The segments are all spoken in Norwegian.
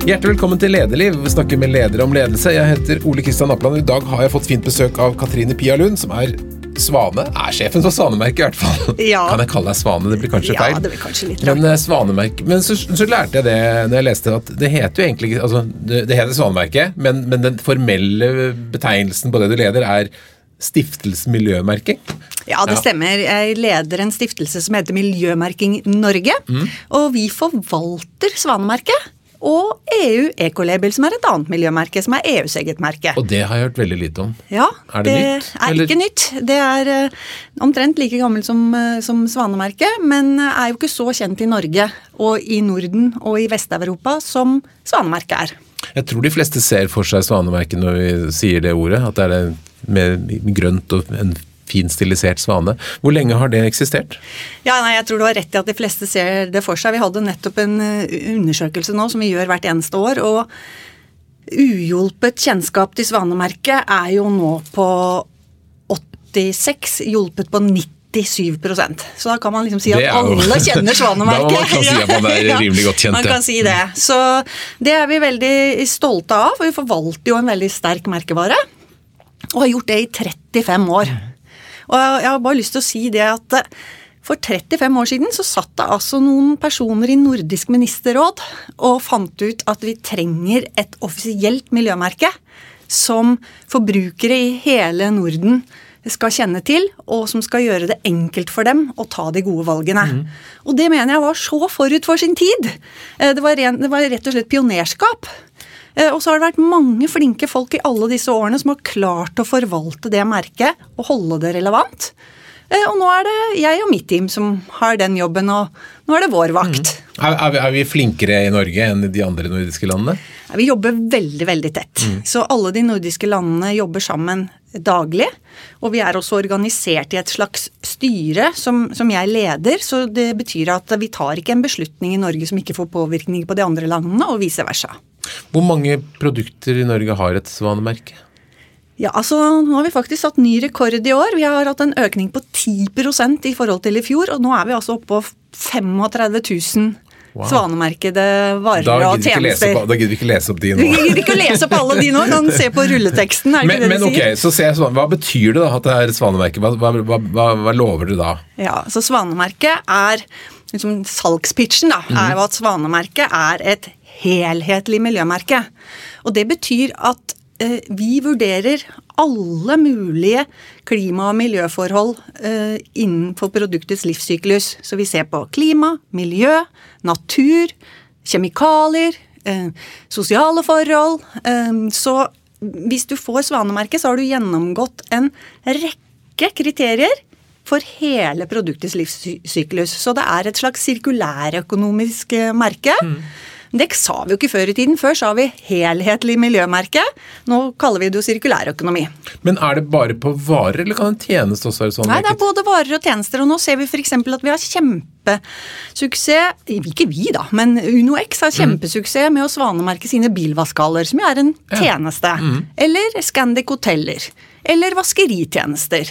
Hjertelig velkommen til Lederliv. Vi snakker med ledere om ledelse. Jeg heter Ole Kristian Apland, og i dag har jeg fått fint besøk av Katrine Pia Lund, som er Svane. Er sjefen for Svanemerket, i hvert fall. Ja. Kan jeg kalle deg Svane? Det blir kanskje Ja, feil. det blir kanskje litt Men rart. Men, Svanemerke Men så, så lærte jeg det når jeg leste at det heter jo egentlig altså, det, det heter Svanemerket, men, men den formelle betegnelsen på det du leder, er Stiftelsen Miljømerking. Ja, det Ja. stemmer. Jeg leder en stiftelse som heter Miljømerking Norge. Mm. Og vi forvalter Svanemerket. Og EU Ecolabel, som er et annet miljømerke, som er EUs eget merke. Og det har jeg hørt veldig lite om. Ja, Er det nytt, er eller? ikke nytt. Det er eh, omtrent like gammelt som, eh, som Svanemerket, men er jo ikke så kjent i Norge og i Norden og i Vest-Europa som Svanemerket er. Jeg tror de fleste ser for seg Svanemerket når vi sier det ordet, at det er det med grønt og en fin stilisert svane. Hvor lenge har det eksistert? Ja, nei, Jeg tror du har rett i at de fleste ser det for seg. Vi hadde nettopp en eh, undersøkelse nå som vi gjør hvert eneste år. og Uhjulpet kjennskap til Svanemerket er jo nå på 86, hjulpet på 97% Så da kan man liksom si at jo- alle kjenner Svanemerket. Da man kan si at man er rimelig godt kjent, Man kan si det. Så det er vi veldig stolte av. for Vi forvalter jo en veldig sterk merkevare. Og har gjort det i 35 år. Og jeg har bare lyst til å si det at eh, for 35 år siden så satt det altså noen personer i Nordisk ministerråd og fant ut at vi trenger et offisielt miljømerke som forbrukere i hele Norden skal kjenne til, og som skal gjøre det enkelt for dem å ta de gode valgene. Og det mener jeg var så forut for sin tid. Eh, Det var, ren, det var rett og slett pionerskap. Eh, Og så har det vært mange flinke folk i alle disse årene som har klart å forvalte det merket og holde det relevant. Eh, Og nå er det jeg og mitt team som har den jobben, og nå er det vår vakt. Er, er, vi, er vi flinkere i Norge enn i de andre nordiske landene? Vi jobber veldig, veldig tett. Så alle de nordiske landene jobber sammen daglig. Og vi er også organisert i et slags styre som, som jeg leder. Så det betyr at vi tar ikke en beslutning i Norge som ikke får påvirkning på de andre landene, og vice versa. Hvor mange produkter i Norge har et svanemerke? Ja, altså Nå har vi faktisk satt ny rekord i år. Vi har hatt en økning på 10% i forhold til i fjor. Og nå er vi altså oppe på 35 000 Wow. svanemerkede varer og tjenester. opp, da gidder vi ikke lese opp de nå. Vi gidder ikke å lese opp alle de nå, kan se på rulleteksten. er det Men, det men de ok, sier? så ser jeg Hva betyr det da at det er svanemerke? Hva, hva, hva, hva, lover det da? Ja, så Svanemerket er liksom Salgspitchen da, er jo at Svanemerket er et helhetlig miljømerke. Og det betyr at eh, vi vurderer alle mulige klima- og miljøforhold eh, innenfor produktets livssyklus. Så vi ser på klima, miljø, natur, kjemikalier, eh, sosiale forhold. Eh, så hvis du får Svanemerket, så har du gjennomgått en rekke kriterier for hele produktets livssyklus. Så det er et slags sirkulærøkonomisk merke. merke. Det sa vi jo ikke før i tiden. Før sa vi helhetlig miljømerke. Nå kaller vi det jo sirkulærøkonomi. Men er det bare på varer, eller kan en tjeneste også være sånn? Nei, det er både varer og tjenester, og nå ser vi f.eks. at vi har kjempesuksess Ikke vi, da, men UnoX har kjempesuksess med å svanemerke sine bilvaskehaller, som jo er en tjeneste. Eller Scandic hoteller. Eller vaskeritjenester.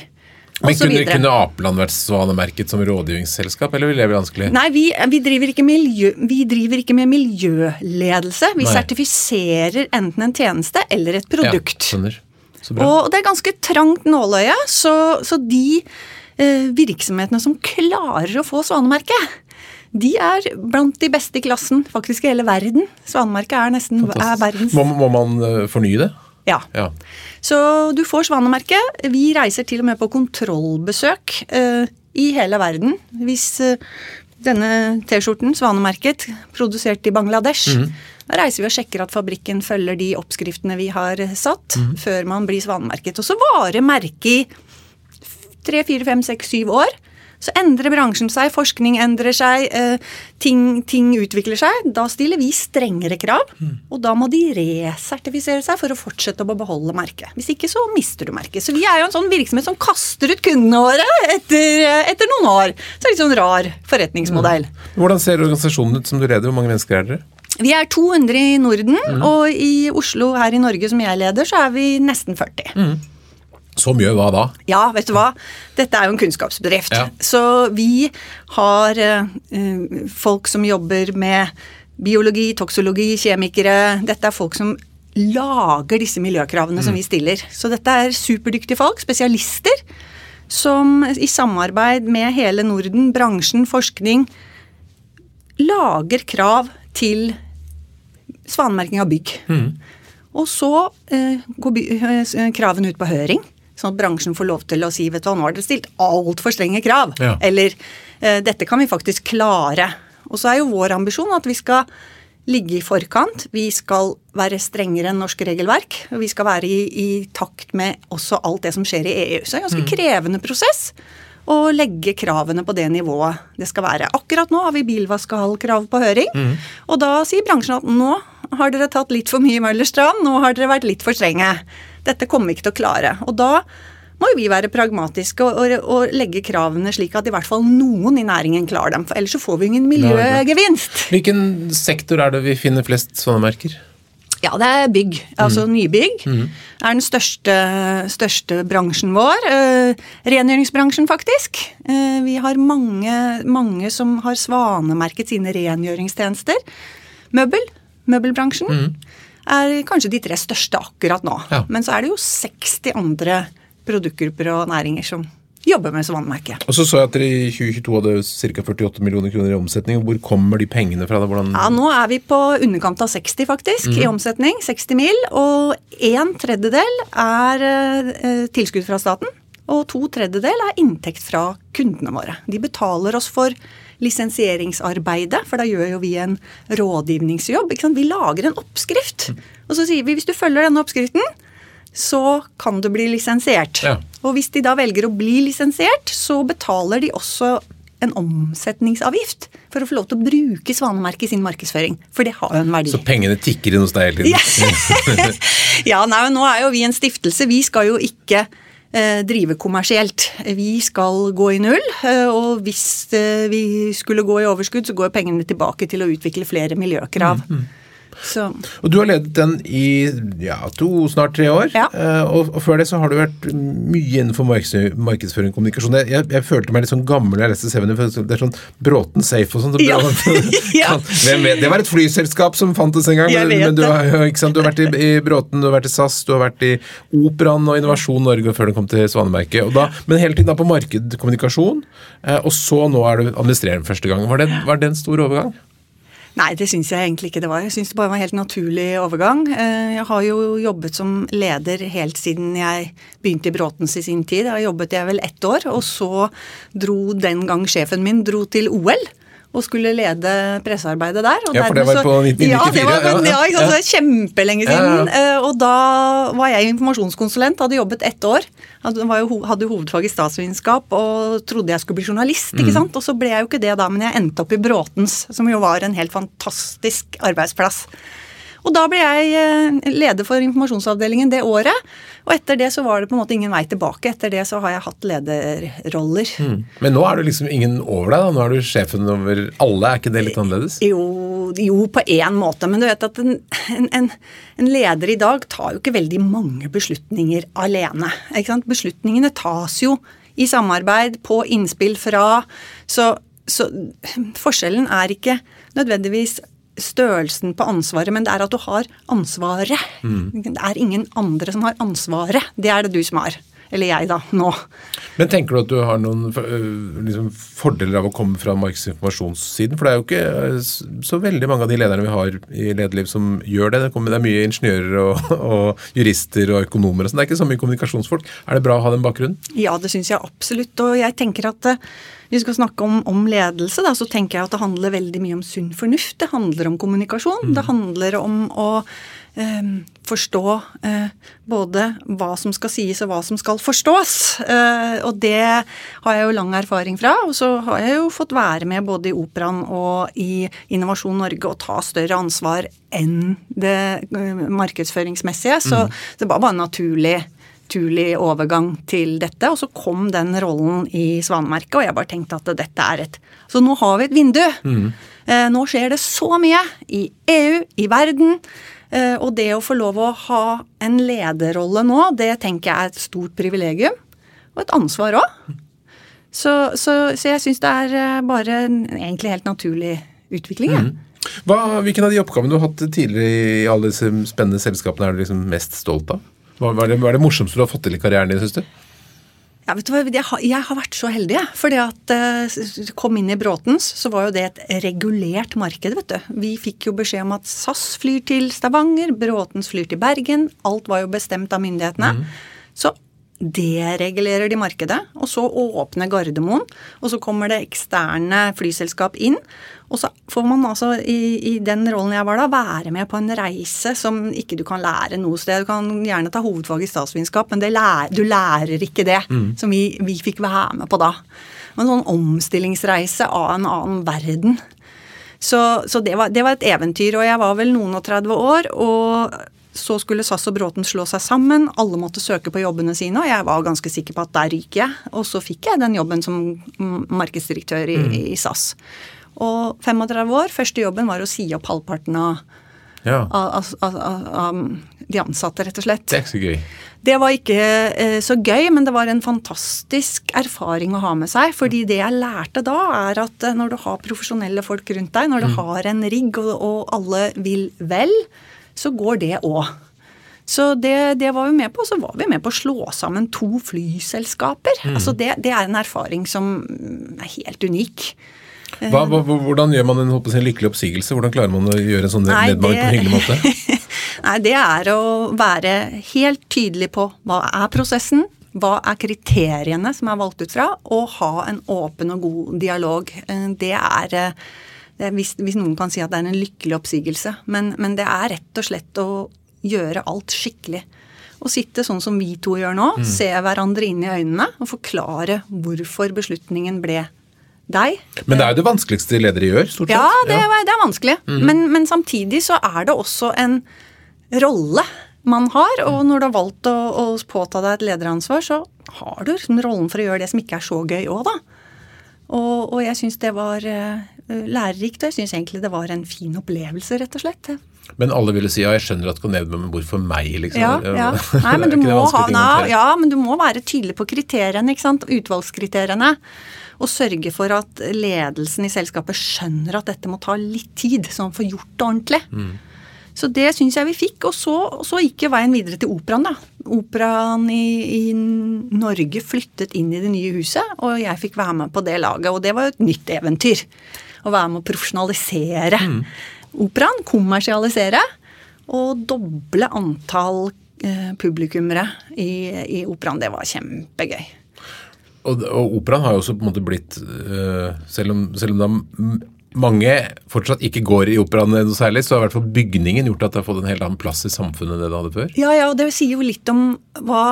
Men kunne, kunne Apeland vært svanemerket som rådgivningsselskap, eller ville det bli vanskelig? Nei, vi, vi, driver miljø, vi driver ikke med miljøledelse. Vi Nei. sertifiserer enten en tjeneste eller et produkt. Ja, skjønner. Så bra. Og det er ganske trangt nåløye, så, så de eh, virksomhetene som klarer å få svanemerket, de er blant de beste i klassen, faktisk i hele verden. Svanemerket er nesten er verdens Må, må man eh, fornye det? Ja. Ja. Så du får svanemerket. Vi reiser til og med på kontrollbesøk eh, i hele verden. Hvis eh, denne T-skjorten, Svanemerket, produsert i Bangladesh Da reiser vi og sjekker at fabrikken følger de oppskriftene vi har satt, før man blir svanemerket. Og så varer merket i tre, fire, fem, seks, syv år. Så endrer bransjen seg, forskning endrer seg, eh, ting, ting utvikler seg. Da stiller vi strengere krav, og da må de resertifisere seg for å fortsette å beholde merket. Hvis ikke så mister du merket. Så vi er jo en sånn virksomhet som kaster ut kundene våre etter, etter noen år. Så det er litt sånn rar forretningsmodell. Hvordan ser organisasjonen ut som du leder? Hvor mange mennesker er dere? Vi er 200 i Norden, og i Oslo her i Norge som jeg leder, så er vi nesten 40. Så mye hva da? Ja, vet du hva? Dette er jo en kunnskapsbedrift. Ja. Så vi har eh, eh, folk som jobber med biologi, toksologi, kjemikere. Dette er folk som lager disse miljøkravene som vi stiller. Så dette er superdyktige folk, spesialister, som i samarbeid med hele Norden, bransjen, forskning, lager krav til svanemerking av bygg. Og så eh, går by, eh, kravene ut på høring, sånn at bransjen får lov til å si vet du hva, nå har dere stilt altfor strenge krav. Ja. Eller eh, dette kan vi faktisk klare. Og så er jo vår ambisjon at vi skal ligge i forkant. Vi skal være strengere enn norsk regelverk. Og vi skal være i, i takt med også alt det som skjer i EU. Så det er en ganske krevende prosess å legge kravene på det nivået det skal være. Akkurat nå har vi bilvaskehallkrav på høring. Og da sier bransjen at nå har dere tatt litt for mye Møllers tran, nå har dere vært litt for strenge. Dette kommer vi ikke til å klare. Og da må vi være pragmatiske og, og, og legge kravene slik at i hvert fall noen i næringen klarer dem. For ellers så får vi ingen miljøgevinst. Hvilken sektor er det vi finner flest sånne merker? Ja, det er bygg. Altså nybygg er den største, største bransjen vår. Eh, rengjøringsbransjen, faktisk. Eh, vi har mange, mange som har svanemerket sine rengjøringstjenester. Møbel. Møbelbransjen er kanskje de tre største akkurat nå. Ja. Men så er det jo 60 andre produktgrupper og næringer som jobber med svanemerket. Og så så jeg at dere i 2022 hadde ca. 48 millioner kroner i omsetning. Hvor kommer de pengene fra? Det? Hvordan Ja, nå er vi på underkant av 60 faktisk i omsetning. 60 mil. Og en tredjedel er eh, tilskudd fra staten. Og to tredjedel er inntekt fra kundene våre. De betaler oss for lisensieringsarbeidet, for da gjør jo vi en rådgivningsjobb. Vi lager en oppskrift. Og så sier vi hvis du følger denne oppskriften, så kan du bli lisensiert. Ja. Og hvis de da velger å bli lisensiert, så betaler de også en omsetningsavgift for å få lov til å bruke svanemerket i sin markedsføring. For det har jo en verdi. Så pengene tikker inn hos deg hele tiden? ja, nei, men nå er jo vi en stiftelse. Vi skal jo ikke drive kommersielt. Vi skal gå i null. Eh, og hvis eh, vi skulle gå i overskudd, så går pengene tilbake til å utvikle flere miljøkrav. Så Og du har ledet den i ja, to, snart tre år. Ja. Eh, og, og før det så har du vært mye innenfor markeds- markedsføring og kommunikasjon. Jeg, jeg, jeg følte meg litt sånn gammel jeg leste for Det er sånn Bråten Safe og sånn. så- Ja. Det var et flyselskap som fantes en gang. Men, men du, har, sant? du har vært i, i Bråten, du har vært i SAS, du har vært i Operaen og Innovasjon Norge før du kom til Svanemerket. Da, men hele tiden da på markedkommunikasjon, eh, og så nå er du administrerende første gang. Var det, var det en stor overgang? Nei, det syns jeg egentlig ikke det var. Jeg syns det bare var en helt naturlig overgang. Eh, Jeg har jo jobbet som leder helt siden jeg begynte i Bråtens i sin tid. Da jobbet jeg vel ett år, og så dro den gang sjefen min dro til OL. Og skulle lede pressearbeidet der. og Ja, for det var på 1994, Ja, det var på, ja, ja. ja, ikke sant, det kjempelenge Ja, ja. siden. Eh, Og da var jeg informasjonskonsulent, hadde jobbet ett år. Hadde, hovedfag i statsvitenskap og trodde jeg skulle bli journalist. Mm. ikke sant? Og så ble jeg jo ikke det da, men jeg endte opp i Bråtens, som jo var en helt fantastisk arbeidsplass. Og da ble jeg eh, leder for informasjonsavdelingen det året. Og etter det så var det på en måte ingen vei tilbake. Etter det så har jeg hatt lederroller. Men nå er du liksom ingen over deg, da. Nå er du sjefen over alle. Er ikke det litt annerledes? Jo, jo, på én måte, men du vet at en, en, en, en leder i dag tar jo ikke veldig mange beslutninger alene. Ikke sant? Beslutningene tas jo i samarbeid, på innspill fra Så, så forskjellen er ikke nødvendigvis størrelsen på ansvaret, men det er at du har ansvaret. Det er ingen andre som har ansvaret. Det er det du som har. Eller jeg, da. Nå. Men tenker du at du har noen øh, liksom, fordeler av å komme fra markedsinformasjonssiden? informasjonssiden? For det er jo ikke øh, så veldig mange av de lederne vi har i lederliv som gjør det. Det, kommer, det er mye ingeniører og, og jurister og økonomer og sånn. Det er ikke så mye kommunikasjonsfolk. Er det bra å ha den bakgrunnen? Ja, det syns jeg absolutt. Og jeg tenker at eh, vi skal snakke om, om ledelse, da, så tenker jeg at det handler veldig mye om sunn fornuft. Det handler om kommunikasjon. Det handler om å eh, forstå eh, både hva som skal sies og hva som skal forstås. Eh, og det har jeg jo lang erfaring fra. Og så har jeg jo fått være med både i Operaen og i Innovasjon Norge og ta større ansvar enn det eh, markedsføringsmessige. Så det var bare naturlig naturlig overgang til dette. Og så kom den rollen i Svanemerket, og jeg bare tenkte at dette er et Så nå har vi et vindu. Eh, nå skjer det så mye i EU, i verden. Eh, og det å få lov å ha en lederrolle nå, det tenker jeg er et stort privilegium. Og et ansvar òg. Så, så, så jeg syns det er eh, bare en egentlig helt naturlig utvikling. jeg. Hva, hvilken av de oppgavene du har hatt tidligere i alle disse spennende selskapene er du liksom mest stolt av? Hva, hva, er det, hva er det morsomste du har fått til i karrieren din, syns du? Ja, vet du hva, jeg har, jeg har vært så heldig, jeg. Fordi at uh, kom inn i Bråtens, så var jo det et regulert marked, vet du. Vi fikk jo beskjed om at SAS flyr til Stavanger, Bråtens flyr til Bergen. Alt var jo bestemt av myndighetene. Mm. Så deregulerer de markedet, og så åpner Gardermoen. Og så kommer det eksterne flyselskap inn. Og så får man altså, i, i, den rollen jeg var da, være med på en reise som ikke du kan lære noe sted. Du kan gjerne ta hovedfag i statsvitenskap, men lærer, du lærer ikke det mm. som vi, vi, fikk være med på da. En sånn omstillingsreise av en annen verden. Så, så det, var, det var et eventyr. Og jeg var vel noen og 30 år. og så skulle SAS og Bråten slå seg sammen. Alle måtte søke på jobbene sine, og jeg var ganske sikker på at der ryker jeg. Og så fikk jeg den jobben som markedsdirektør i, mm. i SAS. Og 35 år, første jobben var å si opp halvparten av, ja. av, av, av de ansatte, rett og slett. Det er ikke så gøy. Det var ikke eh, så gøy, men det var en fantastisk erfaring å ha med seg. fordi det jeg lærte da, er at eh, når du har profesjonelle folk rundt deg, når du mm. har en rigg og, og alle vil vel, så går det òg. Så det, det, var vi med på. Så var vi med på å slå sammen to flyselskaper. Mm. Altså det, det, er en erfaring som er helt unik. Hva, hva, hvordan gjør man en, en, lykkelig oppsigelse? Hvordan klarer man å gjøre en sånn nedbemanning på en hyggelig måte? Nei, Det er å være helt tydelig på hva er prosessen, hva er kriteriene som er valgt ut fra, og ha en åpen og god dialog. Eh, det er hvis, hvis, noen kan si at det er en lykkelig oppsigelse. Men, men, det er rett og slett å gjøre alt skikkelig. Å sitte sånn som vi to gjør nå, mm. se hverandre inn i øynene og forklare hvorfor beslutningen ble deg. Men det er jo det vanskeligste ledere gjør, stort sett. Ja, det, ja. det er vanskelig. Mm. Men, men, samtidig så er det også en rolle man har. Og når du har valgt å, å påta deg et lederansvar, så har du liksom rollen for å gjøre det som ikke er så gøy òg, da. Og, og jeg syns det var uh, lærerikt, og jeg syns egentlig det var en fin opplevelse, rett og slett. Men alle ville si ja, jeg skjønner at du kan nevne men hvorfor meg, liksom? Ja, ja. Nei, men du må ha, na, ja, men du må være tydelig på kriteriene, ikke sant. Utvalgskriteriene. Og sørge for at ledelsen i selskapet skjønner at dette må ta litt tid, så man får gjort det ordentlig. Mm. Så det syns jeg vi fikk. Og så, så gikk jo veien videre til operaen, da. Operaen i, i, Norge flyttet inn i det nye huset, og jeg fikk være med på det laget. Og det var jo et nytt eventyr. Å være med å profesjonalisere mm. operaen, kommersialisere, og doble antall eh, publikummere i, i operaen. Det var kjempegøy. Og, og, operaen har jo også på en måte blitt, øh, selv, om, selv om det er mange fortsatt ikke går i operaen noe særlig, så har i hvert fall bygningen gjort at det har fått en helt annen plass i samfunnet enn det det hadde før. Ja, ja, og det sier jo litt om hva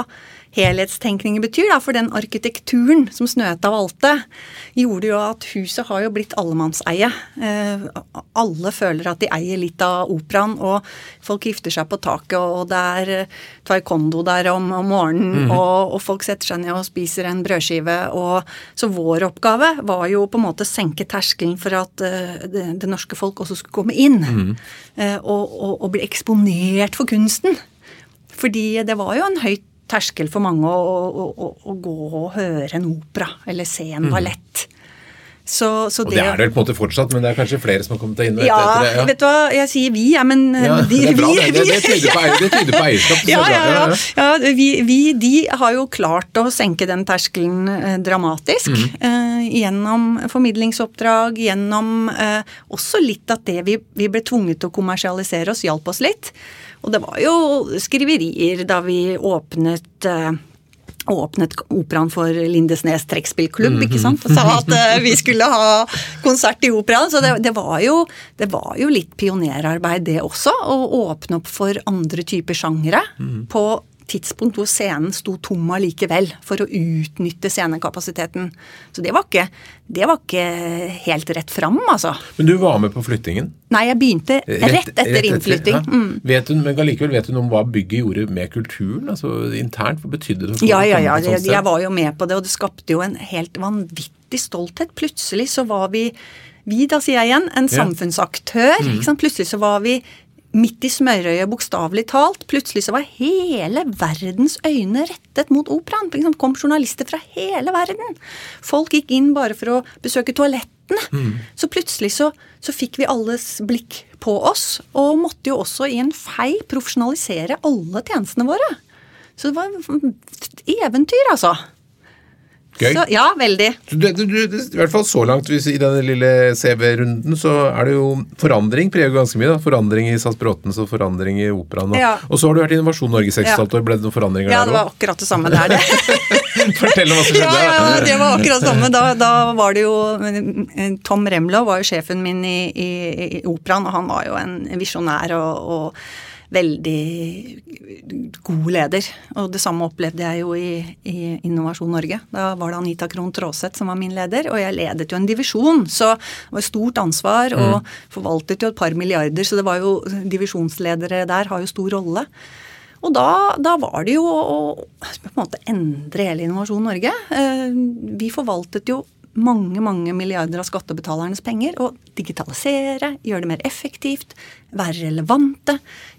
helhetstenkningen betyr. Da, for den arkitekturen som Snøhetta valgte, gjorde jo at huset har jo blitt allemannseie. Eh, alle føler at de eier litt av operaen, og folk gifter seg på taket, og det er eh, taekwondo der om, om morgenen, mm. og, og, folk setter seg ned og spiser en brødskive. Og, så vår oppgave var jo på en måte å senke terskelen for at uh, det, det, norske folk også skulle komme inn. Mm. Uh, og, og, og bli eksponert for kunsten. Fordi det var jo en høyt terskel for mange å, å, å, å, gå og høre en opera eller se en mm. ballett. Så, så og det, det, er det på en måte fortsatt, men det er kanskje flere som har kommet inn ja, etter det? Ja, vet du hva, jeg sier vi, ja, men ja, de, det bra, vi, det, det, tyder på, det tyder på eierskap. Ja, ja, ja, ja. vi, vi, de har jo klart å senke den terskelen eh, dramatisk. Mm. Eh, gjennom formidlingsoppdrag, gjennom eh, også litt at det vi, vi ble tvunget til å kommersialisere oss, hjalp oss litt. Og det var jo skriverier da vi åpnet uh, åpnet operaen for Lindesnes trekkspillklubb, ikke sant. Og sa at uh, vi skulle ha konsert i operaen. Så det, det, var jo, det, var jo, litt pionerarbeid, det også. Å åpne opp for andre typer sjangere mm. på tidspunkt hvor scenen sto tom allikevel, for å utnytte scenekapasiteten. Så det var ikke, det var ikke helt rett fram, altså. Men du var med på flyttingen? Nei, jeg begynte rett, etter rett innflytting. Etter, ja. mm. vet hun, men allikevel vet hun om hva bygget gjorde med kulturen? altså Internt, hva betydde det? Ja, ja, ja. Jeg, jeg var jo med på det, og det skapte jo en helt vanvittig stolthet. Plutselig så var vi vi, da sier jeg igjen, en samfunnsaktør. Mm. Plutselig så var vi midt i smørøyet, bokstavelig talt. Plutselig så var hele verdens øyne rettet mot operaen. Det kom journalister fra hele verden. Folk gikk inn bare for å besøke toalettene. Mm. Så plutselig så, så fikk vi alles blikk på oss, og måtte jo også i en fei profesjonalisere alle tjenestene våre. Så det var eventyr, altså. Gøy. Så, ja, veldig. Du, du, du, I hvert fall så langt hvis, i denne lille CV-runden, så er det jo forandring preger ganske mye. da. Forandring i SAS Bråtens og forandring i operaen. Og, Ja. og så har du vært i Innovasjon Norge i 6 Ja. år. Ble det noen forandringer Ja, der det var akkurat det samme. Det er det. Fortell om hva som Ja, skjedde. ja, det var akkurat det samme. Da, da var det jo Tom Remlov var jo sjefen min i, i, i operaen, og han var jo en visjonær og, og veldig god leder. Og det samme opplevde jeg jo i, i Innovasjon Norge. Da var det Anita Krohn Traaseth som var min leder, og jeg ledet jo en divisjon. Så det var stort ansvar og forvaltet jo et par milliarder, så det var jo divisjonsledere der har jo stor rolle. Og da, da var det jo å på en måte endre hele Innovasjon Norge. Eh, Vi forvaltet jo mange mange milliarder av skattebetalernes penger og digitalisere, gjøre det mer effektivt, være relevante,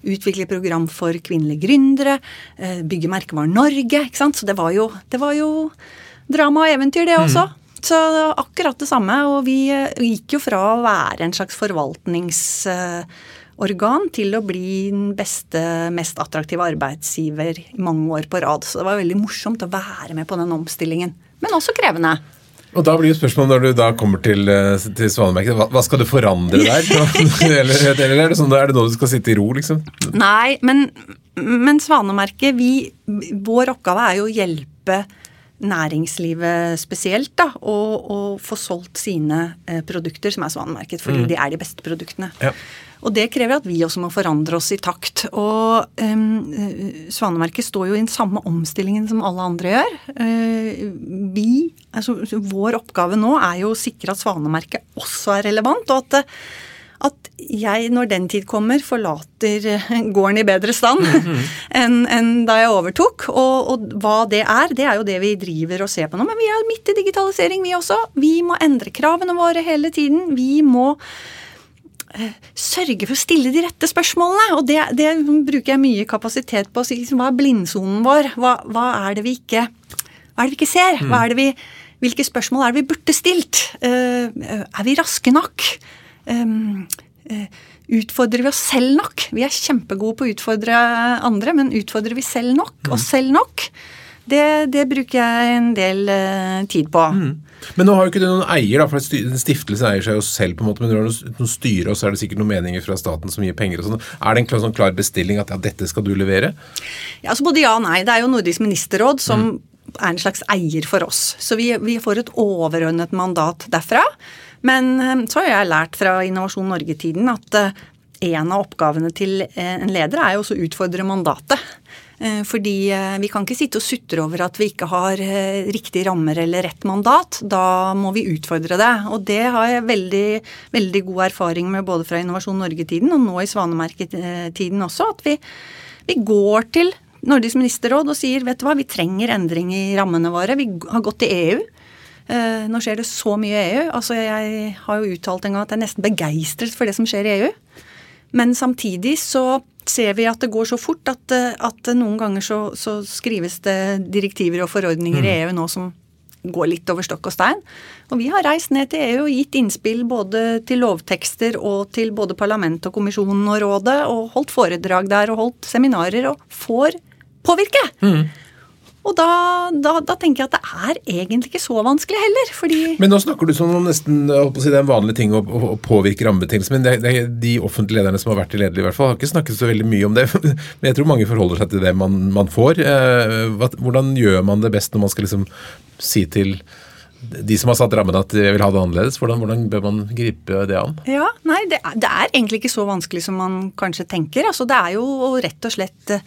utvikle program for kvinnelige gründere, eh, bygge merkevaren Norge. ikke sant? Så det var jo, det var jo drama og eventyr, det også. Så det var akkurat det samme. Og vi eh, gikk jo fra å være en slags forvaltningsorgan til å bli den beste, mest attraktive arbeidsgiver i mange år på rad. Så det var veldig morsomt å være med på den omstillingen. Men også krevende. Og da blir jo spørsmålet når du da kommer til, eh, til Svanemerket, hva, hva skal du forandre der? eller, eller er det sånn er det nå du skal sitte i ro, liksom? Nei, men, men Svanemerket, vi, vår oppgave er jo å hjelpe næringslivet spesielt, da, og, og få solgt sine eh, produkter som er Svanemerket, fordi de er de beste produktene. Ja. Og det krever at vi også må forandre oss i takt. Og um, Svanemerket står jo i den samme omstillingen som alle andre gjør. Uh, vi, altså Vår oppgave nå er jo å sikre at Svanemerket også er relevant, og at at jeg, når den tid kommer, forlater eh, gården i bedre stand enn en da jeg overtok. Og, og hva det er, det er jo det vi driver og ser på nå. Men vi er midt i digitalisering, vi også. Vi må endre kravene våre hele tiden. Vi må eh, sørge for å stille de rette spørsmålene. Og det, det bruker jeg mye kapasitet på. å si, liksom, Hva er blindsonen vår? Hva, hva er det vi ikke hva er det vi ikke ser? Hva er det vi, hvilke spørsmål er det vi burde stilt? Uh, er vi raske nok? Um, eh, utfordrer vi oss selv nok? Vi er kjempegode på å utfordre andre, men utfordrer vi selv nok? Oss selv nok? Det, det bruker jeg en del uh, tid på. Men nå har jo ikke du noen eier, da, for en stiftelse eier seg jo selv, på en måte, men når du har noe, noe styre, og så er det sikkert noen meninger fra staten som gir penger og sånn. Er det en klar, sånn klar bestilling at ja, dette skal du levere? Ja, altså Både ja og nei. Det er jo Nordisk ministerråd som er en slags eier for oss. Så vi, vi får et overordnet mandat derfra. Men eh, så har jeg lært fra Innovasjon Norge-tiden at eh, en av oppgavene til eh, en leder er jo også å utfordre mandatet. Fordi vi kan ikke sitte og sutre over at vi ikke har riktige rammer eller rett mandat. Da må vi utfordre det. Og det har jeg veldig, veldig god erfaring med både fra Innovasjon Norge-tiden og nå i Svanemerket-tiden også. At vi, vi går til Nordisk ministerråd og sier vet du hva, vi trenger endring i rammene våre. Vi har gått til EU. Eh, nå skjer det så mye i EU. Altså, jeg har jo uttalt en gang at jeg er nesten begeistret for det som skjer i EU. Men samtidig så ser vi at det går så fort at, eh, at noen ganger så, så skrives det direktiver og forordninger i EU nå som går litt over stokk og stein. Og vi har reist ned til EU og gitt innspill både til lovtekster og til både parlament og kommisjonen og rådet, og holdt foredrag der og holdt seminarer, og får påvirke. Og da, da, da tenker jeg at det er egentlig ikke så vanskelig heller, fordi Men nå snakker du som om nesten si, det er en vanlig ting å, å, å påvirke rammebetingelsene. Men det, det, de offentlige lederne som har vært i ledelig, i hvert fall, har ikke snakket så veldig mye om det. Men jeg tror mange forholder seg til det man, man får. Eh, hvordan gjør man det best når man skal liksom si til de som har satt rammen at de vil ha det annerledes? Hvordan, hvordan bør man gripe det an? Ja, nei, det, er- det er egentlig ikke så vanskelig som man kanskje tenker. Altså, det er jo rett og slett eh,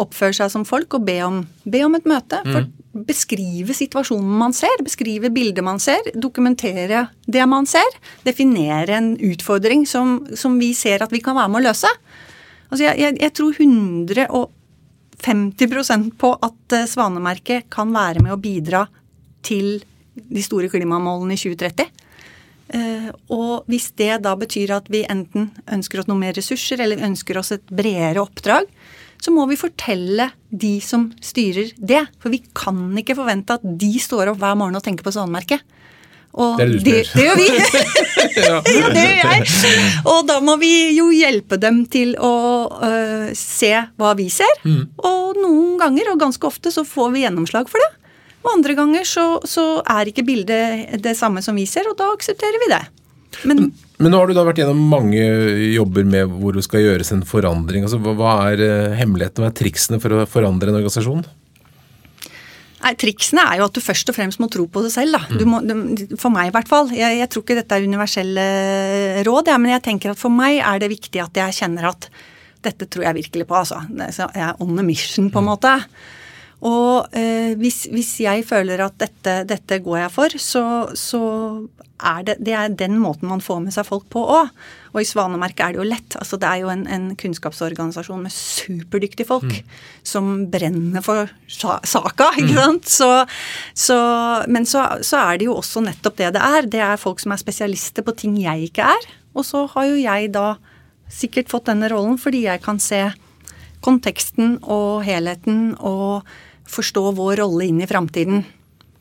oppføre seg som folk og be om, be om et møte. For Beskrive situasjonen man ser, beskrive bildet man ser, dokumentere det man ser. Definere en utfordring som, som vi ser at vi kan være med å løse. Altså, jeg, jeg, jeg tror 150% på at eh, Svanemerket kan være med å bidra til de store klimamålene i 2030. Uh, og hvis det da betyr at vi enten ønsker oss noe mer ressurser, eller ønsker oss et bredere oppdrag, så må vi fortelle de som styrer det. For vi kan ikke forvente at de står opp hver morgen og tenker på svanemerket. Og Det det det, gjør. vi. ja, det gjør jeg. Og da må vi jo hjelpe dem til å uh, se hva vi ser. Mm. Og noen ganger, og ganske ofte, så får vi gjennomslag for det. Og andre ganger så, så er ikke bildet det samme som vi ser, og da aksepterer vi det. Men Men nå har du da vært gjennom mange jobber med hvor det skal gjøres en forandring. Altså, hva, er eh, hemmeligheten, hva er triksene for å forandre en organisasjon? Nei, Triksene er jo at du først og fremst må tro på det selv. da. Må, for meg i hvert fall. Jeg, jeg tror ikke dette er universelle råd, ja, men jeg tenker at for meg er det viktig at jeg kjenner at dette tror jeg virkelig på. altså. Jeg er on a mission, på en måte. Og eh, hvis, hvis jeg føler at dette, dette går jeg for, så, så er det, det er den måten man får med seg folk på òg. Og i Svanemerket er det jo lett. altså Det er jo en, en kunnskapsorganisasjon med superdyktige folk som brenner for sa saka, ikke sant. Så, så, men så, så er det jo også nettopp det det er. Det er folk som er spesialister på ting jeg ikke er. Og så har jo jeg da sikkert fått denne rollen fordi jeg kan se konteksten og helheten og forstå vår rolle inn i framtiden.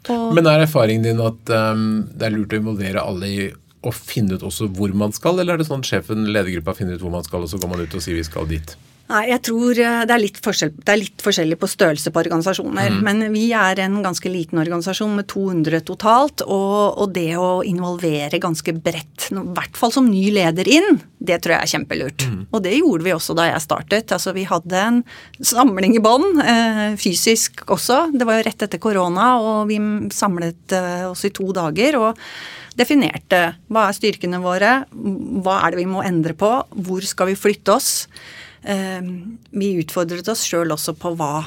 Men er erfaringen din at um, det er lurt å involvere alle i å finne ut også hvor man skal, eller er det sånn at sjefen, ledergruppa, finner ut hvor man skal, og så går man ut og sier vi skal dit? Nei, jeg tror eh, det er litt, forskjell, det er litt forskjellig på størrelse på organisasjoner. Men vi er en ganske liten organisasjon med 200 totalt. Og, og det å involvere ganske bredt, i hvert fall som ny leder inn, det tror jeg er kjempelurt. Og det gjorde vi også da jeg startet. Altså Vi hadde en samling i bånn, eh, fysisk også. Det var jo rett etter korona, og vi samlet eh, oss i to dager. og definerte hva er styrkene våre, hva er det vi må endre på, hvor skal vi flytte oss. Eh, Vi utfordret oss sjøl også på hva,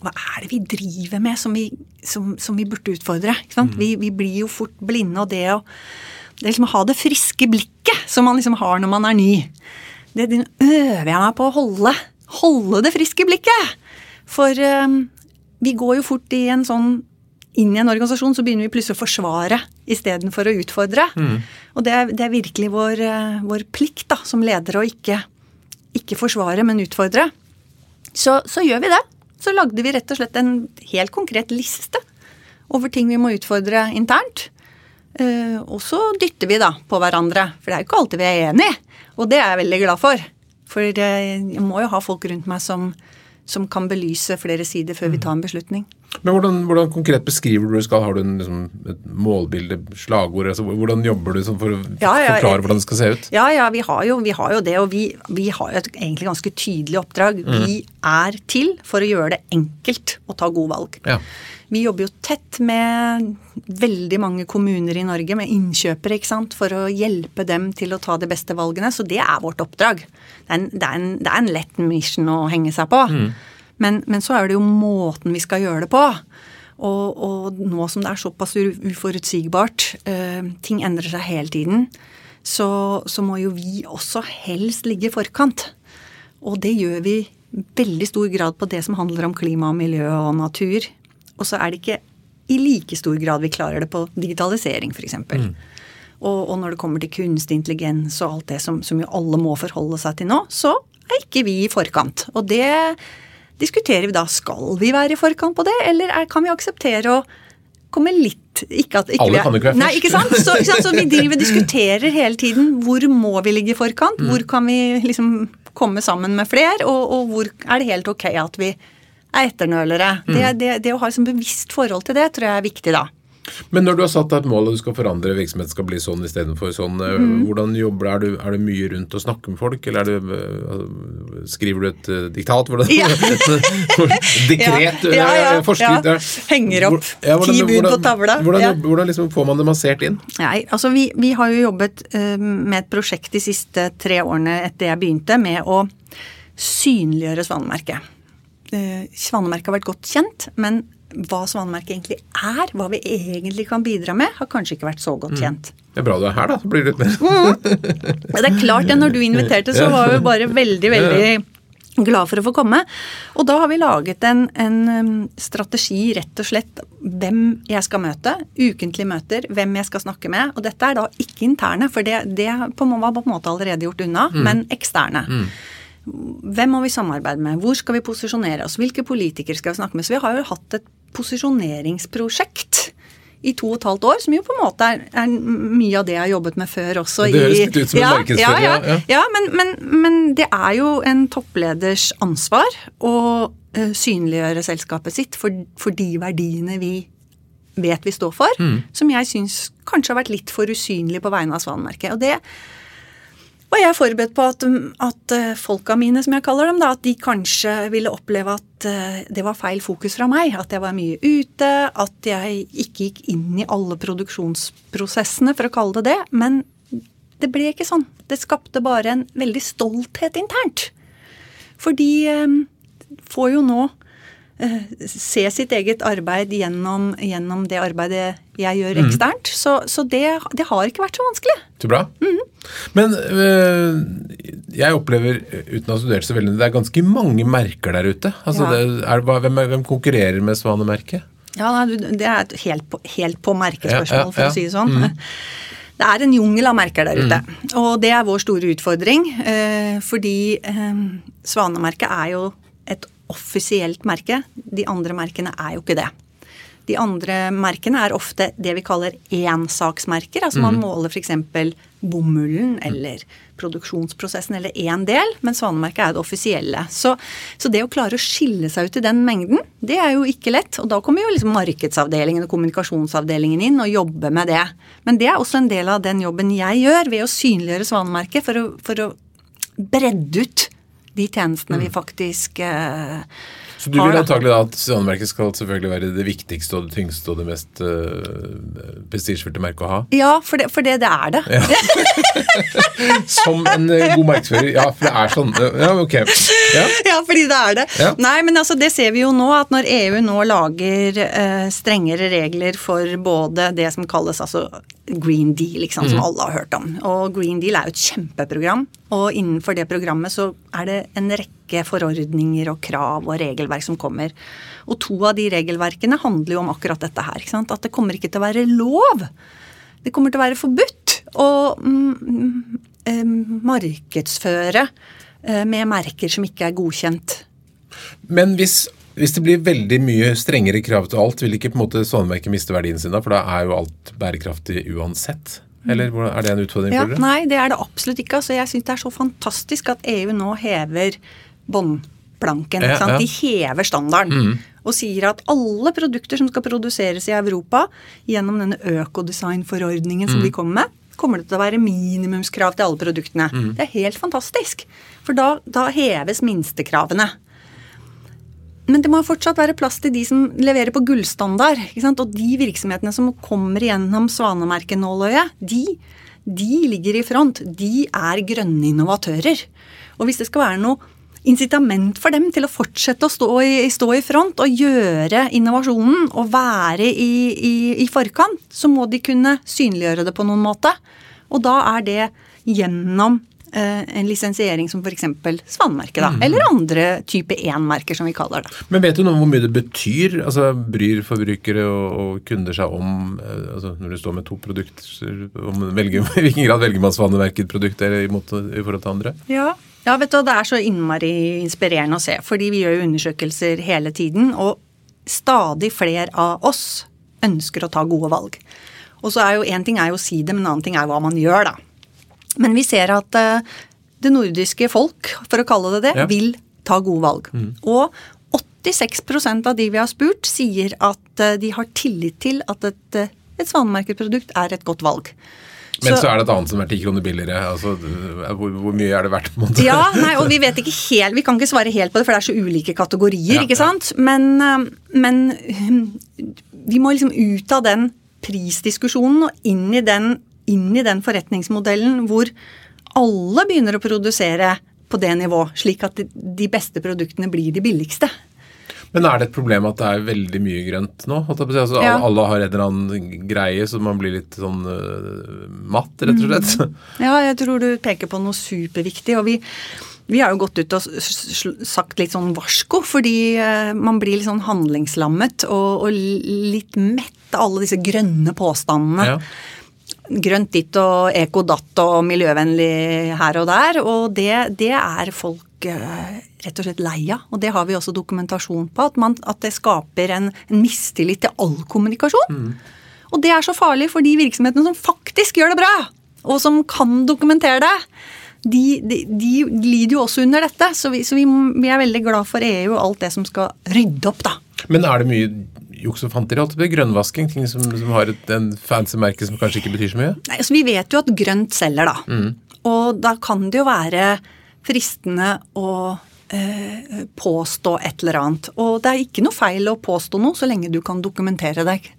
hva er det vi driver med som vi, som, som vi burde utfordre. Sant? Vi, vi blir jo fort blinde, og det å det liksom ha det friske blikket som man liksom har når man er ny, det, det øver jeg meg på å holde. Holde det friske blikket. For um, vi går jo fort i en sånn inn i en organisasjon, så begynner vi plutselig å forsvare istedenfor å utfordre. Og det er, det er virkelig vår, eh, vår plikt da, som ledere å ikke, ikke forsvare, men utfordre. Så, så gjør vi det. Så lagde vi rett og slett en helt konkret liste over ting vi må utfordre internt. Uh, og så dytter vi da på hverandre, for det er jo ikke alltid vi er enige. Og det er jeg veldig glad for. For eh, jeg må jo ha folk rundt meg som, som kan belyse flere sider før vi tar en beslutning. Men hvordan, hvordan konkret beskriver du det skal? Har du en, liksom, et målbilde, slagord? Altså, hvordan jobber du sånn for å Ja, ja, forklare hvordan det skal se ut? Ja, ja, vi har jo, vi har jo det, og vi, vi har jo et egentlig ganske tydelig oppdrag. Vi er til for å gjøre det enkelt å ta gode valg. Ja. Vi jobber jo tett med veldig mange kommuner i Norge, med innkjøpere, ikke sant, for å hjelpe dem til å ta de beste valgene. Så det er vårt oppdrag. Det er en, det er en, det er en lett mission å henge seg på. Men, men så er det jo måten vi skal gjøre det på. Og, og nå som det er såpass uforutsigbart, eh, ting endrer seg hele tiden, så, så må jo vi også helst ligge i forkant. Og det gjør vi i veldig stor grad på det som handler om klima og miljø og natur. Og så er det ikke i like stor grad vi klarer det på digitalisering, f.eks. Mm. Og, og når det kommer til kunstig intelligens og alt det som, som jo alle må forholde seg til nå, så er ikke vi i forkant. Og det diskuterer vi da. Skal vi være i forkant på det, eller er, kan vi akseptere å komme litt ikke at, ikke Alle kan jo ikke være Nei, først. ikke sant? Så, ikke sant? så vi driver og diskuterer hele tiden hvor må vi ligge i forkant, hvor kan vi liksom komme sammen med fler, og, og hvor er det helt ok at vi er etternølere. Det, det, det å ha et sånn bevisst forhold til det tror jeg er viktig, da. Men når du har satt deg et mål og du skal forandre virksomheten skal bli sånn istedenfor sånn, eh, Mm. hvordan jobber du? Er, du? er det mye rundt å snakke med folk, eller er det, eh, altså, skriver du et eh, diktat? Hvordan, Ja. Dekret? Ja, ja, forskrift? ja. Henger opp hvordan, ti bud på tavla. Hvordan, hvordan liksom får man det massert inn? Nei, altså vi, vi har jo jobbet uh, med et prosjekt de siste tre årene etter jeg begynte, med å synliggjøre Svanemerket. Uh, Svanemerket har vært godt kjent, men hva Svanemerket egentlig er, hva vi egentlig kan bidra med, har kanskje ikke vært så godt kjent. Det er bra du er her, da. Så blir det litt mer Ja, det er klart det, når du inviterte, så var vi bare veldig, veldig Glad for å få komme. Og da har vi laget en, en um, strategi, rett og slett, hvem jeg skal møte. Ukentlige møter, hvem jeg skal snakke med. Og dette er da ikke interne, for det, det var på en måte allerede gjort unna, mm. men eksterne. Mm. Hvem må vi samarbeide med? Hvor skal vi posisjonere oss? Hvilke politikere skal vi snakke med? Så vi har jo hatt et posisjoneringsprosjekt i to og et halvt år, som jo på en måte er, er mye av det jeg har jobbet med før også. Det høres litt ut som en ja. Ja, ja, ja men, men, men, det er jo en toppleders ansvar å uh, synliggjøre selskapet sitt for, for, de verdiene vi vet vi står for, mm. som jeg syns kanskje har vært litt for usynlig på vegne av Svanemerket. Og det og jeg er forberedt på at, at eh, folka mine, som jeg kaller dem, da, at de kanskje ville oppleve at eh, det var feil fokus fra meg. At jeg var mye ute, at jeg ikke gikk inn i alle produksjonsprosessene, for å kalle det det. Men det ble ikke sånn. Det skapte bare en veldig stolthet internt. For de eh, får jo nå se sitt eget arbeid gjennom, gjennom det arbeidet jeg gjør mhm. eksternt. Mm. Så, så det, det, har ikke vært så vanskelig. Så bra. Mm. Men øh, jeg opplever, uten å ha studert så veldig, det er ganske mange merker der ute. Altså, ja. det, er, hvem, hvem, konkurrerer med Svanemerket? Ja, Det er et helt på, helt på merkespørsmål, ja, ja, for å si det sånn. Mm. Det er en jungel av merker der ute. Mm. Og det er vår store utfordring. Øh, fordi øh, Svanemerket er jo offisielt merke. De andre merkene er jo ikke det. De andre merkene er ofte det vi kaller énsaksmerker. Altså man mm. måler f.eks. bomullen eller produksjonsprosessen eller én del, men Svanemerket er det offisielle. Så, så, det å klare å skille seg ut i den mengden, det er jo ikke lett. Og da kommer jo liksom markedsavdelingen og kommunikasjonsavdelingen inn og jobber med det. Men det er også en del av den jobben jeg gjør ved å synliggjøre Svanemerket for å, for å bredde ut de tjenestene vi mm. faktisk uh, så du vil antagelig da at Svanemerket skal selvfølgelig være det viktigste og det tyngste og det mest uh, prestisjefylte merket å ha? Ja, for det, for det, det er det. Ja. Som en uh, god markedsfører. Ja, for det er sånn. Ja, ok. Ja, ja fordi det er det. Ja. Nei, men altså det ser vi jo nå, at når EU nå lager eh, strengere regler for både det som kalles altså Green Deal, liksom, mm. som alle har hørt om. Og Green Deal er jo et kjempeprogram. Og innenfor det programmet så er det en rekke forordninger og krav og regelverk som kommer. Og to av de regelverkene handler jo om akkurat dette her. At det kommer ikke til å være lov. Det kommer til å være forbudt å mm, mm, markedsføre eh, med merker som ikke er godkjent. Men hvis hvis det blir veldig mye strengere krav til alt, vil ikke på en måte Svanemerket miste verdien sin da? For da er jo alt bærekraftig uansett? Eller er det en utfordring ja, for dere? Nei, det er det absolutt ikke. Altså, jeg syns det er så fantastisk at EU nå hever båndplanken. Ja, ja. De hever standarden. Mm. Og sier at alle produkter som skal produseres i Europa gjennom denne økodesignforordningen som mm. de kommer med, kommer det til å være minimumskrav til alle produktene. Mm. Det er helt fantastisk. For da, da heves minstekravene. Men det må fortsatt være plass til de som leverer på gullstandard. Og de virksomhetene som kommer gjennom svanemerkenåløyet, de, de ligger i front. De er grønne innovatører. Og hvis det skal være noe incitament for dem til å fortsette å stå i, stå i front og gjøre innovasjonen og være i, i, i, forkant, så må de kunne synliggjøre det på noen måte. Og da er det gjennom Eh, en lisensiering som f.eks. Svanemerket, da. Mm. Eller andre type 1-merker, som vi kaller det. Men vet du noe om hvor mye det betyr? Altså, Bryr forbrukere og, og kunder seg om eh, altså, Når du står med to produkter, om velger, i hvilken grad velger man Svanemerket-produkt i, i forhold til andre? Ja, ja, vet du, det er så innmari inspirerende å se. Fordi vi gjør jo undersøkelser hele tiden. Og stadig flere av oss ønsker å ta gode valg. Og så er jo én ting er jo å si det, men en annen ting er hva man gjør, da. Men vi ser at eh, det nordiske folk, for å kalle det det, ja. vil ta gode valg. Mm. Og 86% av de vi har spurt, sier at eh, de har tillit til at et, et svanemerket produkt er et godt valg. Men så, så, er det et annet som er ti kroner billigere. altså hvor, hvor, mye er det verdt? på en måte? Ja, nei, og Vi vet ikke helt, vi kan ikke svare helt på det, for det er så ulike kategorier. Ja, ikke sant? Men, men, vi må liksom ut av den prisdiskusjonen og inn i den inn i den forretningsmodellen hvor alle begynner å produsere på det nivå, slik at de beste produktene blir de billigste. Men er det et problem at det er veldig mye grønt nå? Altså, Ja. alle, har en eller annen greie, så man blir litt sånn uh, matt, rett og slett. Mm. Ja, jeg tror du peker på noe superviktig. Og vi, vi har jo gått ut og sagt litt sånn varsko, fordi eh, man blir litt sånn handlingslammet og, og litt mett av alle disse grønne påstandene. Ja. Grønt ditt og eko datt og miljøvennlig her og der. Og det, det er folk rett og slett lei av. Og det har vi også dokumentasjon på. At, man, at det skaper en, en mistillit til all kommunikasjon. Og det er så farlig for de virksomhetene som faktisk gjør det bra, og som kan dokumentere det. De, de, de lider jo også under dette, så, vi, så vi, vi er veldig glad for EU og alt det som skal rydde opp, da. Men er det mye juks og fanteri? Grønnvasking? Ting som, som har et en fancy merke som kanskje ikke betyr så mye? Nei, altså Vi vet jo at grønt selger, da. Og da kan det jo være fristende å eh, påstå et eller annet. Og det er ikke noe feil å påstå noe så lenge du kan dokumentere deg.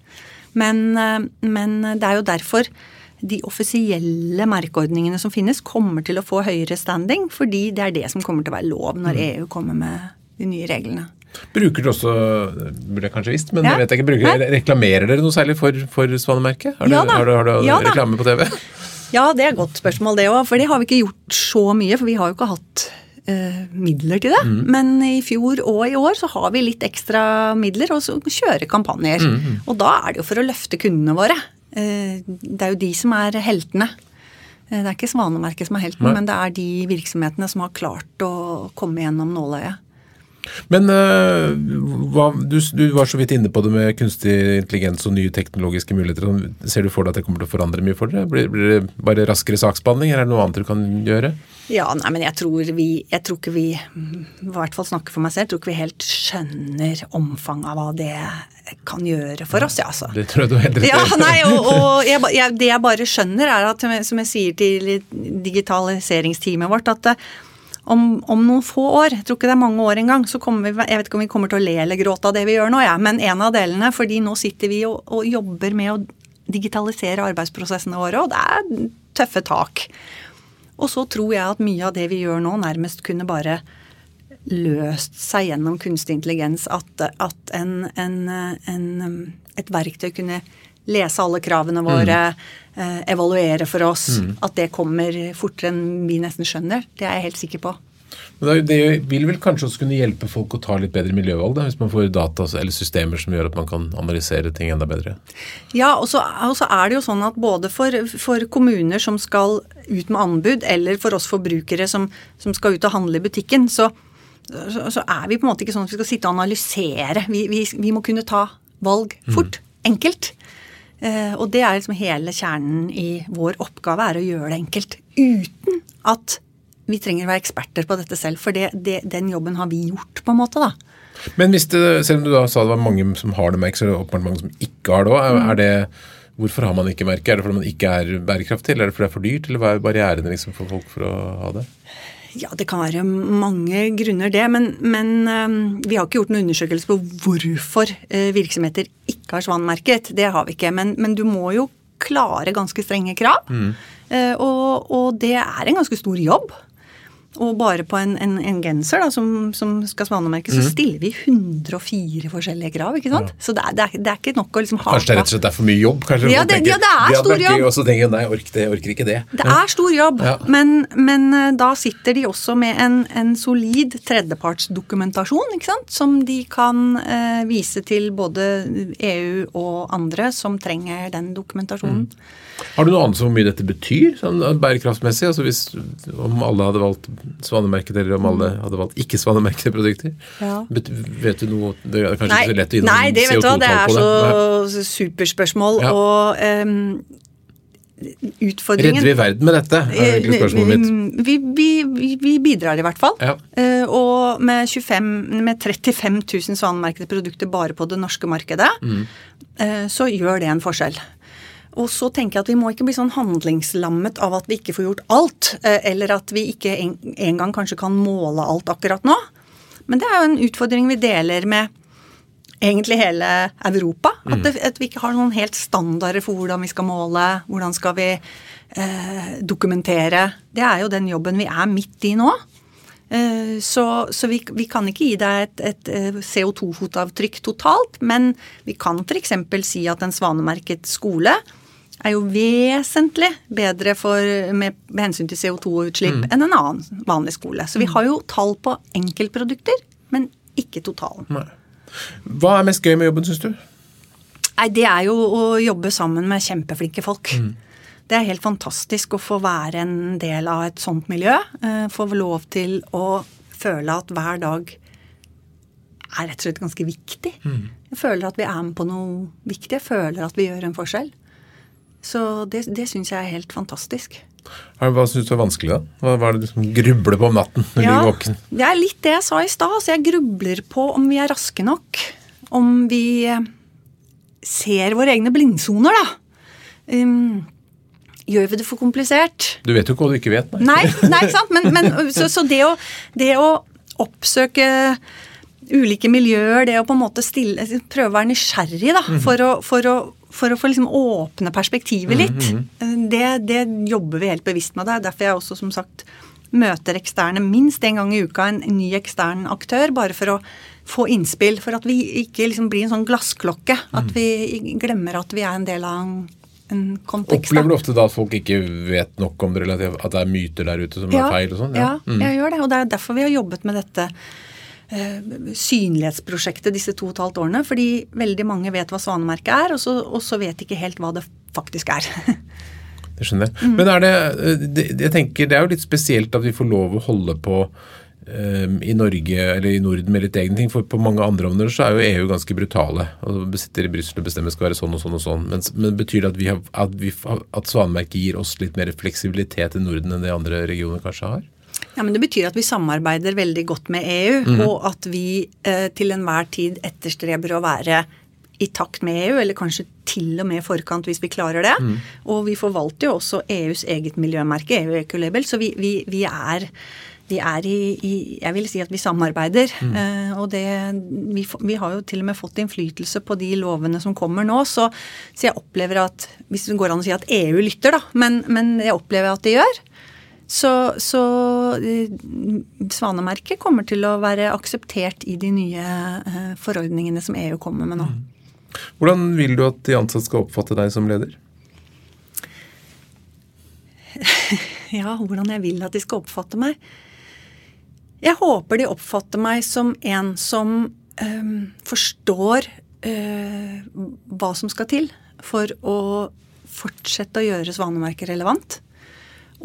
Men, eh, men det er jo derfor de offisielle merkeordningene som finnes, kommer til å få høyere standing, fordi det er det som kommer til å være lov når EU kommer med de nye reglene. Bruker dere også, burde jeg kanskje visst, men Ja. jeg vet ikke, bruker, reklamerer dere noe særlig for, for Svanemerket? Har, Ja da. har, du- har du Ja reklame på TV? Ja, det er et godt spørsmål det òg, for det har vi ikke gjort så mye. For vi har jo ikke hatt eh, midler til det. Men i fjor og i år så har vi litt ekstra midler og så kjører kampanjer. Og da er det jo for å løfte kundene våre. Eh, det er jo de som er heltene. Eh, Det er ikke Svanemerket som er helten, Nei. men det er de virksomhetene som har klart å komme gjennom nåløyet. Men uh, hva, du, du var så vidt inne på det med kunstig intelligens og nye teknologiske muligheter. Ser du for deg at det kommer til å forandre mye for dere? Blir, blir det bare raskere saksbehandling, eller er det noe annet du kan gjøre? Ja, nei, men jeg tror vi Jeg tror ikke vi I hvert fall snakker for meg selv. Jeg tror ikke vi helt skjønner omfanget av hva det kan gjøre for oss, ja, altså. Det tror jeg du har helt rett i. Ja, nei, og, og jeg, jeg, Det jeg bare skjønner, er at som jeg sier til digitaliseringsteamet vårt, at om, om noen få år, jeg tror ikke det er mange år engang, så kommer vi Jeg vet ikke om vi kommer til å le eller gråte av det vi gjør nå, ja, men en av delene. fordi nå sitter vi og, og jobber med å digitalisere arbeidsprosessene våre, og det er tøffe tak. Og så tror jeg at mye av det vi gjør nå, nærmest kunne bare løst seg gjennom kunstig intelligens. At, at en, en, en, et verktøy kunne lese alle kravene våre, eh, evaluere for oss. At det kommer fortere enn vi nesten skjønner. Det er jeg helt sikker på. Men det, vil vel kanskje også kunne hjelpe folk å ta litt bedre miljøvalg, da, hvis man får data eller systemer som gjør at man kan analysere ting enda bedre? Ja, og så, er det jo sånn at både for, for kommuner som skal ut med anbud, eller for oss forbrukere som, som skal ut og handle i butikken, så, så, så er vi på en måte ikke sånn at vi skal sitte og analysere. Vi, vi, vi må kunne ta valg fort. Enkelt. Eh, og det er liksom hele kjernen i vår oppgave, er å gjøre det enkelt. Uten at vi trenger å være eksperter på dette selv, for det, det, den jobben har vi gjort, på en måte, da. Men hvis det, selv om du da sa det var mange som har det merket, så er det åpenbart mange som ikke har det òg. Er, er det Hvorfor har man ikke merket? Er det fordi man ikke er bærekraftig, eller er det fordi det er for dyrt, eller hva er barrierene liksom for folk for å ha det? Ja, det kan være mange grunner det, men, men vi har ikke gjort noen undersøkelse på hvorfor øh, virksomheter ikke har svanmerket. Det har vi ikke. Men, men du må jo klare ganske strenge krav. Mm. og, og det er en ganske stor jobb. Og bare på en, en, en genser da, som, som skal svanemerkes, så stiller vi 104 forskjellige krav. ikke sant? Så det er, det, er, det er ikke nok å liksom ha Kanskje det er rett og slett er for mye jobb? Kanskje Ja, det- tenker, ja, det er stor jobb. Og så tenker jeg nei, orker, det, orker ikke det. Det er stor jobb, Ja. men, men eh, da sitter de også med en, en solid tredjepartsdokumentasjon, ikke sant? som de kan eh, vise til både EU og andre som trenger den dokumentasjonen. Har du noe annet som hvor mye dette betyr, sånn bærekraftsmessig? Altså hvis, Om alle hadde valgt svanemerket, eller om alle hadde valgt ikke-svanemerkede produkter? Ja. Vet du noe Det er kanskje Nei, ikke så lett å gi det. nei, det vet du hva, det er så nei. superspørsmål. Ja. Og um, utfordringen Redder vi verden med dette? er egentlig spørsmålet mitt. Eh, Vi, vi, vi, vi bidrar i hvert fall. Ja. Eh, og med, 25, med 35 000 svanemerkede produkter bare på det norske markedet, Mm. eh, så gjør det en forskjell. Og så tenker jeg at vi må ikke bli sånn handlingslammet av at vi ikke får gjort alt. eh, Eller at vi ikke en, en kanskje kan måle alt akkurat nå. Men det er jo en utfordring vi deler med egentlig hele Europa. At, det, at vi ikke har noen helt standarder for hvordan vi skal måle, hvordan skal vi eh, dokumentere. Det er jo den jobben vi er midt i nå. Eh, Så, så vi, vi kan ikke gi deg et, et eh, CO2-fotavtrykk totalt, men vi kan f.eks. si at en svanemerket skole er jo vesentlig bedre for, med, med hensyn til CO2-utslipp enn en annen vanlig skole. Så vi har jo tall på enkeltprodukter, men ikke totalen. Nei. Hva er mest gøy med jobben, syns du? Nei, det er jo å jobbe sammen med kjempeflinke folk. Det er helt fantastisk å få være en del av et sånt miljø. eh, Få lov til å føle at hver dag er rett og slett ganske viktig. Jeg føler at vi er med på noe viktig. Jeg føler at vi gjør en forskjell. Så det, det syns jeg er helt fantastisk. Hva syns du er vanskelig, da? Hva, hva er det du liksom grubler på om natten når du ligger våken? det er litt det jeg sa i stad. Så jeg grubler på om vi er raske nok. Om vi eh, ser våre egne blindsoner, da. Um, gjør vi det for komplisert? Du vet jo ikke hva du ikke vet. Nei. Nei, nei ikke sant? Men, men så, så det, å, det å oppsøke ulike miljøer, det å på en måte stille, prøve å være nysgjerrig da, for, å, for, å, for å få liksom åpne perspektivet litt, det, det jobber vi helt bevisst med. Det er derfor jeg også som sagt møter eksterne minst en gang i uka, en ny ekstern aktør, bare for å få innspill. For at vi ikke liksom blir en sånn glassklokke. At vi glemmer at vi er en del av en, kontekst. Opplever du ofte da at folk ikke vet nok om det, at det er myter der ute som er feil og sånn? Ja, Mm. jeg gjør det. Og det er derfor vi har jobbet med dette synlighetsprosjektet disse to og et halvt årene. Fordi veldig mange vet hva Svanemerket er, og så, og så vet de ikke helt hva det faktisk er. Det skjønner Mm. jeg. Men er det, det Jeg tenker det er jo litt spesielt at vi får lov å holde på um, i Norge eller i Norden med litt egne ting. For på mange andre områder så er jo EU ganske brutale. og Sitter i Brussel og bestemmer skal være sånn og sånn og sånn. Men, men betyr det at, vi har, at, vi, at Svanemerket gir oss litt mer fleksibilitet i Norden enn det andre regioner kanskje har? Ja, men Det betyr at vi samarbeider veldig godt med EU, mm. og at vi eh, til enhver tid etterstreber å være i takt med EU, eller kanskje til og med i forkant hvis vi klarer det. Mm. Og vi forvalter jo også EUs eget miljømerke, EU Ecolabel, så vi, vi, vi er vi er i, i Jeg vil si at vi samarbeider. Mm. Eh, og det vi, vi har jo til og med fått innflytelse på de lovene som kommer nå, så, så jeg opplever at Hvis det går an å si at EU lytter, da, men, men jeg opplever at de gjør. Så, så eh, Svanemerket kommer til å være akseptert i de nye eh, forordningene som EU kommer med nå. Hvordan vil du at de ansatte skal oppfatte deg som leder? Ja, hvordan jeg vil at de skal oppfatte meg. Jeg håper de oppfatter meg som en som øh, forstår øh, hva som skal til for å fortsette å gjøre Svanemerket relevant.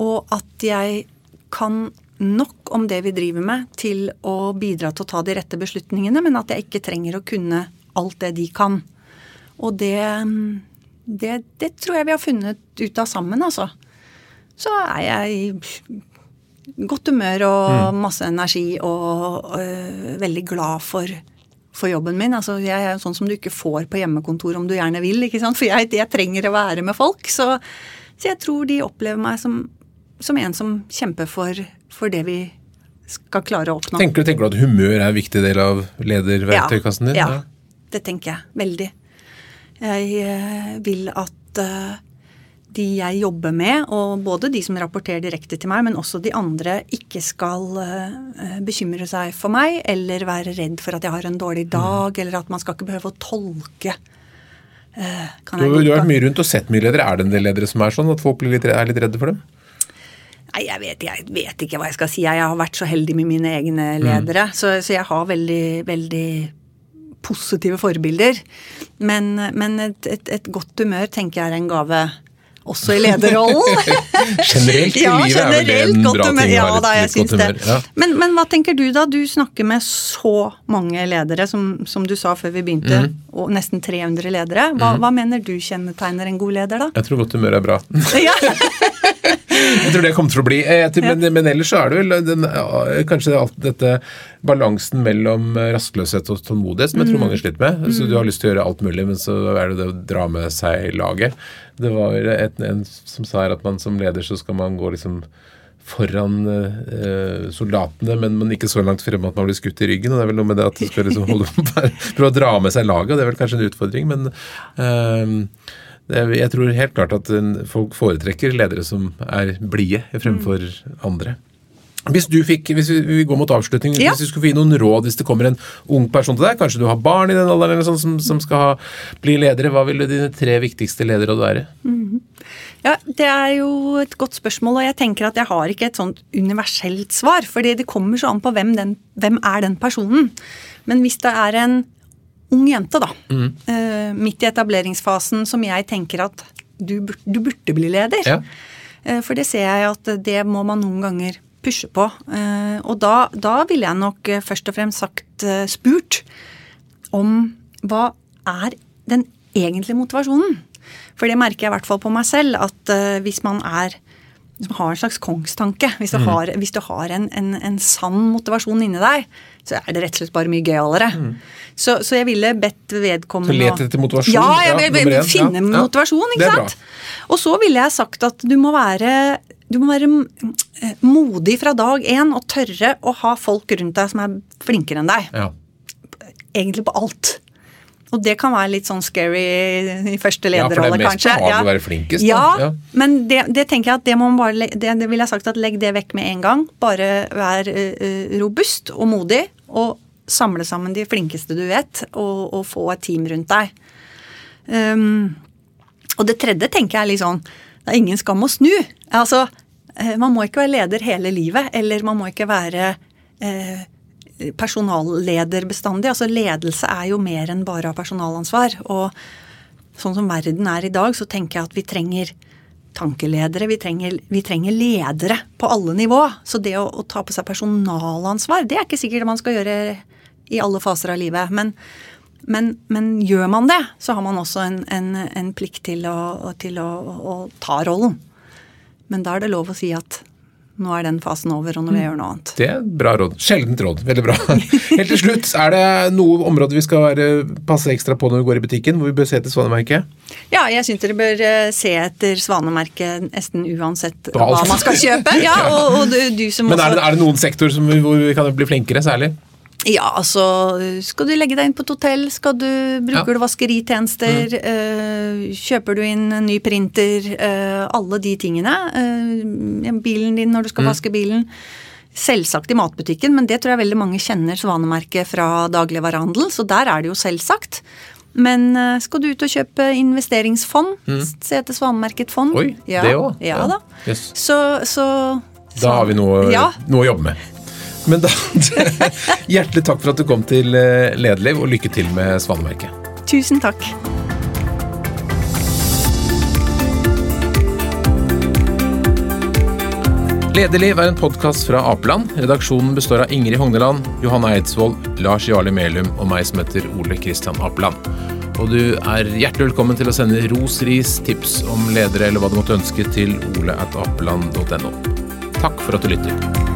Og at jeg kan nok om det vi driver med til å bidra til å ta de rette beslutningene, men at jeg ikke trenger å kunne alt det de kan. Og det, det, det tror jeg vi har funnet ut av sammen, altså. Så er jeg i godt humør og masse energi og øh, veldig glad for, for jobben min. Altså, jeg er sånn som du ikke får på hjemmekontor om du gjerne vil. ikke sant? For jeg, jeg trenger å være med folk. Så, så jeg tror de opplever meg som, som en som kjemper for, for det vi skal klare å oppnå. Tenker du, tenker du at humør er en viktig del av lederverktøykassen din? Ja, det tenker jeg. Veldig. Jeg eh, vil at eh, de jeg jobber med, og både de som rapporterer direkte til meg, men også de andre, ikke skal eh, bekymre seg for meg eller være redd for at jeg har en dårlig dag, eller at man skal ikke behøve å tolke. kan Du, du har vært mye rundt og sett mye ledere. Er det en del ledere som er sånn at folk blir litt, er litt redde for dem? Nei, jeg vet, jeg vet ikke hva jeg skal si. Jeg har vært så heldig med mine egne ledere. Så, så jeg har veldig, veldig positive forbilder. Men, men et, et, et godt humør tenker jeg er en gave også i lederrollen. Generelt i ja, livet er vel det en bra humør. ting å Ja, ha litt, da, jeg litt godt humør. Ja. Men, men hva tenker du da? Du snakker med så mange ledere, som, som du sa før vi begynte, mm. og nesten 300 ledere. Hva, hva mener du kjennetegner en god leder, da? Jeg tror godt humør er bra. Ja. Jeg tror det kommer til å bli. Eh, men, men ellers så er det vel den, kanskje alt dette balansen mellom eh, rastløshet og tålmodighet som jeg Mm. tror mange sliter med. Så Du har lyst til å gjøre alt mulig, men så er det det å dra med seg laget. Det var et, en som sa her at man som leder så skal man gå liksom foran eh, soldatene, men, men ikke så langt fremme at man blir skutt i ryggen. og Det er vel noe med det at du skal liksom holde, prøve å dra med seg laget, og det er vel kanskje en utfordring. men eh, jeg tror helt klart at folk foretrekker ledere som er blide fremfor andre. Hvis du fikk, hvis vi, går mot avslutning, Ja. hvis du skulle få gi noen råd hvis det kommer en ung person til deg, kanskje du har barn i den alderen eller sånn som, som skal ha, bli ledere, hva ville dine tre viktigste lederråd være? Ja, Det er jo et godt spørsmål, og jeg tenker at jeg har ikke et sånt universelt svar. fordi det kommer så an på hvem, den, hvem er den personen. Men hvis det er en ung jente, da, eh, midt i etableringsfasen, som jeg tenker at du, du burde bli leder. Ja. Eh, For det ser jeg at det må man noen ganger pushe på. Eh, Og da, da ville jeg nok først og fremst sagt spurt om hva er den egentlige motivasjonen. For det merker jeg i hvert fall på meg selv, at hvis man er man har en slags kongstanke, hvis du har, hvis du har en, en, en sann motivasjon inni deg, så er det rett og slett bare mye gøyalere. Så, så jeg ville bedt vedkommende Så let etter motivasjon, Ja, ja, jeg vil, nummer vil finne Ja, ja. motivasjon, ikke sant? Og så ville jeg sagt at du må være du må være eh, modig fra dag én og tørre å ha folk rundt deg som er flinkere enn deg. Ja. Egentlig på alt. Og det kan være litt sånn scary i første Ja, for det er mest kanskje. behagelig å være flinkest. Ja, Ja. men det, det tenker jeg at det må man bare det, det vil jeg sagt at legg det vekk med en gang. Bare vær uh, robust og modig, og samle sammen de flinkeste du vet, og, og få et team rundt deg. Um, og det tredje tenker jeg er litt sånn Det er ingen skam å snu. Altså, Man må ikke være leder hele livet, eller man må ikke være eh, personalleder bestandig. Altså Ledelse er jo mer enn bare ha personalansvar. Og sånn som verden er i dag, så tenker jeg at vi trenger tankeledere. Vi trenger, vi trenger ledere på alle nivå. Så det å, å ta på seg personalansvar, det er ikke sikkert man skal gjøre i alle faser av livet. Men, men, men gjør man det, så har man også en, en, en plikt til, å, til å, å ta rollen. Men da er det lov å si at nå er den fasen over, og nå vil jeg gjøre noe annet. Det er bra råd. Sjeldent råd. Veldig bra. Helt til slutt, er det noe område vi skal være, passe ekstra på når vi går i butikken, hvor vi bør se etter svanemerket? Ja, jeg syns dere bør eh, se etter svanemerket nesten uansett hva man skal kjøpe. Ja, og, og du, du som Men er det, er det noen sektor som, hvor vi kan bli flinkere, særlig? Ja, altså Skal du legge deg inn på et hotell? Skal du Bruker Ja. du vaskeritjenester? eh, kjøper du inn en ny printer? eh, alle de tingene. eh, bilen din når du skal vaske bilen. Selvsagt i matbutikken, men det tror jeg veldig mange kjenner svanemerket fra dagligvarehandel, så der er det jo selvsagt. Men skal du ut og kjøpe investeringsfond, se etter svanemerket fond. Oi, ja, det òg? Ja, da. Yes. Så, så Da har vi noe, Ja. noe å jobbe med. Men da Hjertelig takk for at du kom til eh, Lederliv, og lykke til med Svanemerket. Tusen takk. Lederliv er en podkast fra Apeland. Redaksjonen består av Ingrid Hogneland, Johanna Eidsvoll, Lars Jarle Melum og meg som heter Ole Kristian Apeland. Og du er hjertelig velkommen til å sende ros, ris, tips om ledere eller hva du måtte ønske til oleatapeland.no. Takk for at du lytter.